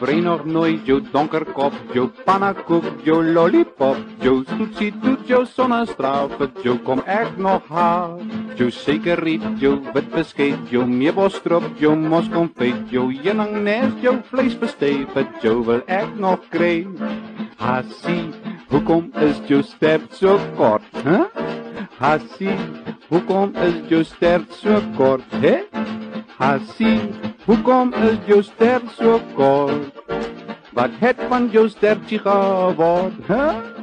brein nog nooit, jou donker kop, jou pannakoek, jou lollipop, jou toetsie toet, jou sonnestraal, vir jou kom ek nog haar. Jou suikerriet, jou wit beskuit, jou meebosstrop, jou moskonfyt, jou heuningnes, jou vleisbestei, vir jou wil ek nog kry. Hasie, hoekom is jou stert so kort, hè? Huh? Hasie, hoekom is jou stert so kort, hè? Hasie, hoekom is jou stert so kort? Wat het van jou stertjie geword, hè? Huh?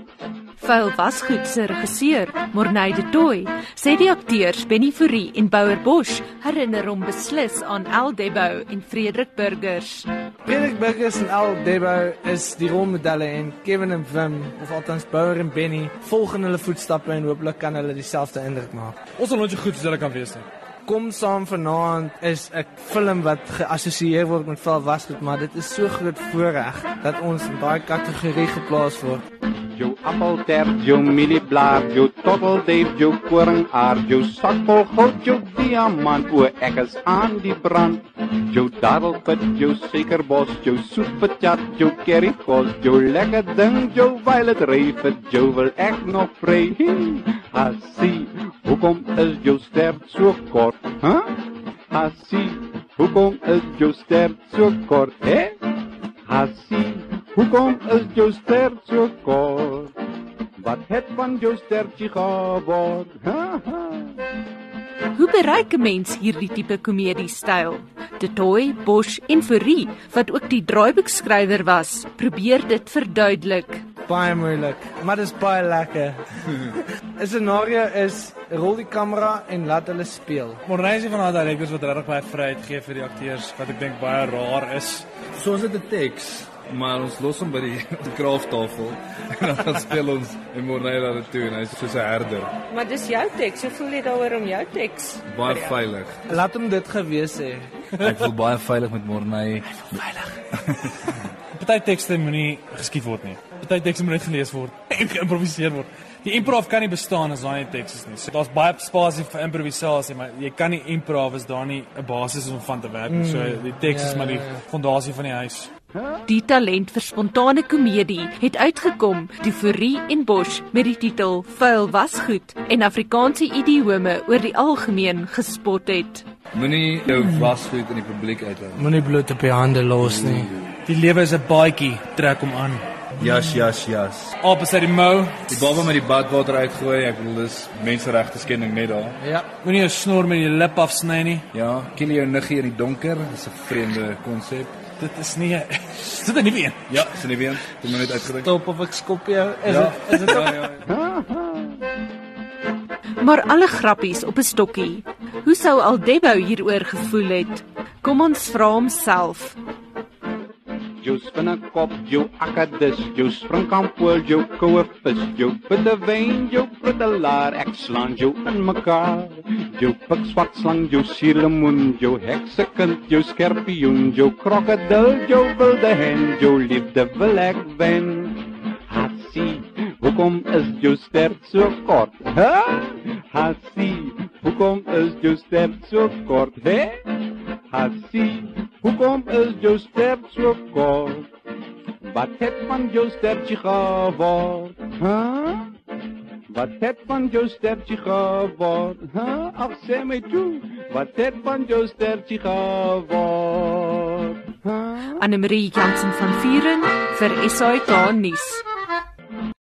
Vuil wasgoed se regisseur, Morney de Tooi, sê die akteurs Benny Fourie en Bouer Bosch herinner hom beslis aan Al Debo en Frederik Burgers. Frederik Burgers en Al Debo is die rolmodelle en Kevin en Wim, of althans Bouer en Benny, volg in hulle voetstappe en hooplik kan hulle dieselfde indruk maak. Ons sal nooit so goed soos hulle kan wees nie. Kom saam vanaand is 'n film wat geassosieer word met vuil wasgoed, maar dit is so groot voorreg dat ons in daai kategorie geplaas word jou appelter, jou mielieblaar, jou totteldave, jou koringaar, jou sakvol goud, jou diamant, o ek is aan die brand. Jou dadelpit, jou suikerbos, jou soetpatjat, jou currykos, jou lekker ding, jou violet reef, jou wil ek nog vry. Hasie, hoekom is jou stert so kort? Hæ? Huh? Hasie, hoekom is jou stert so kort? Hè? Hasie, Hoekom is jou stert so kort? Wat het van jou stertjie geword? Hoe bereik 'n mens hierdie tipe komedie-styl? De Toy, Bosch en Fourie, wat ook die draaiboekskrywer was, probeer dit verduidelik. Baie moeilik, maar dit is baie lekker. 'n Scenario is rol die kamera en laat hulle speel. Morneyse van daai direkteurs wat regtig baie vryheid gee vir die akteurs wat ek dink baie rar is. Soos dit 'n teks maar ons los hom by die kraaftafel en dan speel ons en Morney laat dit toe en hy's soos 'n herder. Maar dis jou teks, hoe voel jy daaroor om jou teks? Baie veilig. Laat hom dit gewees hê. Ek voel baie veilig met Morney. Veilig. Party tekste moenie geskiet word nie. Party tekste moet net gelees word en geïmproviseer word. Die improv kan nie bestaan as daai tekste is nie. So daar's baie spasie vir improvisasie, maar jy kan nie improv as daar nie 'n basis is om van te werk nie. So die teks is maar die fondasie van die huis. Die talent vir spontane komedie het uitgekom toe Fourie en Bosch met die titel Vuil wasgoed en Afrikaanse idiome oor die algemeen gespot het. Moenie jou wasgoed in die publiek uitlaat. Moenie bloed op jou hande los nie. Die lewe is 'n baadjie, trek hom aan. Jas, jas, jas. Op is die mou. Die baba met die badwater uitgooi. Ek bedoel dis menseregte skending net daar. Ja. Moenie jou snor met jou lip afsny nie. Ja, kill jou niggie in die donker. Dis 'n vreemde konsep. Dit is nie Dit is nie weer. Ja, dis nie weer. Dit moet net uitgedruk. Stop of ek skop jou. Is ja. dit is dit ja, ja, ja. Maar alle grappies op 'n stokkie. Hoe sou Aldebo hieroor gevoel het? Kom ons vra hom self jou spinnekop, jou akkadis, jou springkampool, jou koue vis, jou bitte wyn, jou pruttelaar, ek slaan jou in mekaar. Jou pik swart slang, jou suurlemoen, jou heksekind, jou skorpioen, jou krokodil, jou wilde hen, jou liefde wil ek wen. Hasie, hoekom is jou stert so kort? Hæ? Hasie, hoekom is jou stert so kort? Hè? Hasie, Hoekom is jou stert so kort? Wat het van jou stertjie geword? Huh? Wat het van jou stertjie geword? Huh? Ag sê my toe, wat het van jou stertjie geword? Huh? Anne Marie Jansen van Vuren vir SAK nuus.